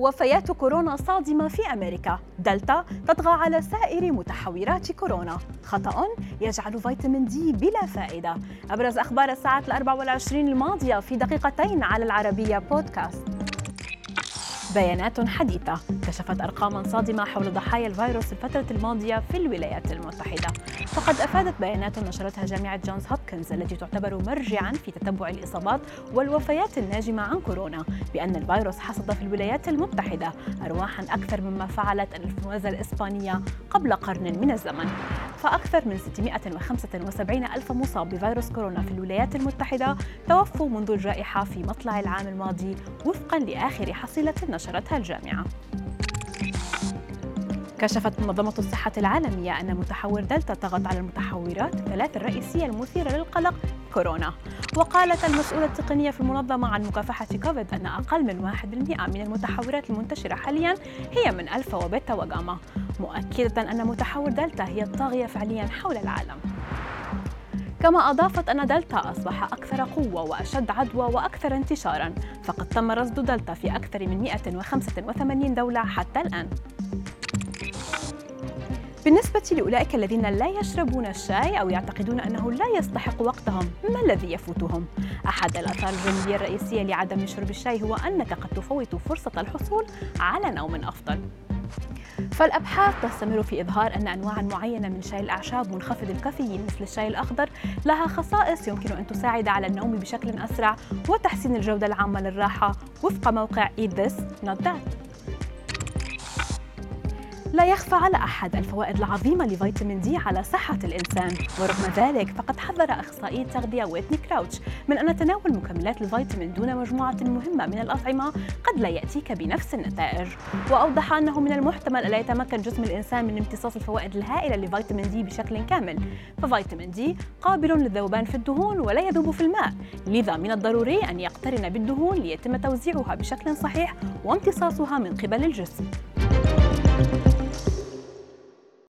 وفيات كورونا صادمة في أمريكا. دلتا تطغى على سائر متحورات كورونا. خطأ يجعل فيتامين D بلا فائدة. أبرز أخبار الساعات الأربع والعشرين الماضية في دقيقتين على العربية بودكاست. بيانات حديثة. كشفت أرقاما صادمة حول ضحايا الفيروس الفترة الماضية في الولايات المتحدة. فقد أفادت بيانات نشرتها جامعة جونز هوبكنز التي تعتبر مرجعا في تتبع الإصابات والوفيات الناجمة عن كورونا بأن الفيروس حصد في الولايات المتحدة أرواحا أكثر مما فعلت الإنفلونزا الإسبانية قبل قرن من الزمن. فأكثر من 675 ألف مصاب بفيروس كورونا في الولايات المتحدة توفوا منذ الجائحة في مطلع العام الماضي وفقا لآخر حصيلة نشرتها الجامعة. كشفت منظمة الصحة العالمية أن متحور دلتا طغت على المتحورات الثلاث الرئيسية المثيرة للقلق كورونا. وقالت المسؤولة التقنية في المنظمة عن مكافحة كوفيد أن أقل من 1% من المتحورات المنتشرة حاليا هي من ألفا وبيتا وغاما مؤكدة أن متحور دلتا هي الطاغية فعليا حول العالم. كما أضافت أن دلتا أصبح أكثر قوة وأشد عدوى وأكثر انتشارا فقد تم رصد دلتا في أكثر من 185 دولة حتى الآن. بالنسبة لأولئك الذين لا يشربون الشاي أو يعتقدون أنه لا يستحق وقتهم ما الذي يفوتهم؟ أحد الآثار الجانبية الرئيسية لعدم شرب الشاي هو أنك قد تفوت فرصة الحصول على نوم أفضل فالأبحاث تستمر في إظهار أن أنواع معينة من شاي الأعشاب منخفض الكافيين مثل الشاي الأخضر لها خصائص يمكن أن تساعد على النوم بشكل أسرع وتحسين الجودة العامة للراحة وفق موقع This Not That لا يخفى على أحد الفوائد العظيمة لفيتامين دي على صحة الإنسان. ورغم ذلك فقد حذر أخصائي التغذية ويتني كراوتش من أن تناول مكملات الفيتامين دون مجموعة مهمة من الأطعمة قد لا يأتيك بنفس النتائج. وأوضح أنه من المحتمل ألا يتمكن جسم الإنسان من امتصاص الفوائد الهائلة لفيتامين دي بشكل كامل. ففيتامين دي قابل للذوبان في الدهون ولا يذوب في الماء. لذا من الضروري أن يقترن بالدهون ليتم توزيعها بشكل صحيح وامتصاصها من قبل الجسم.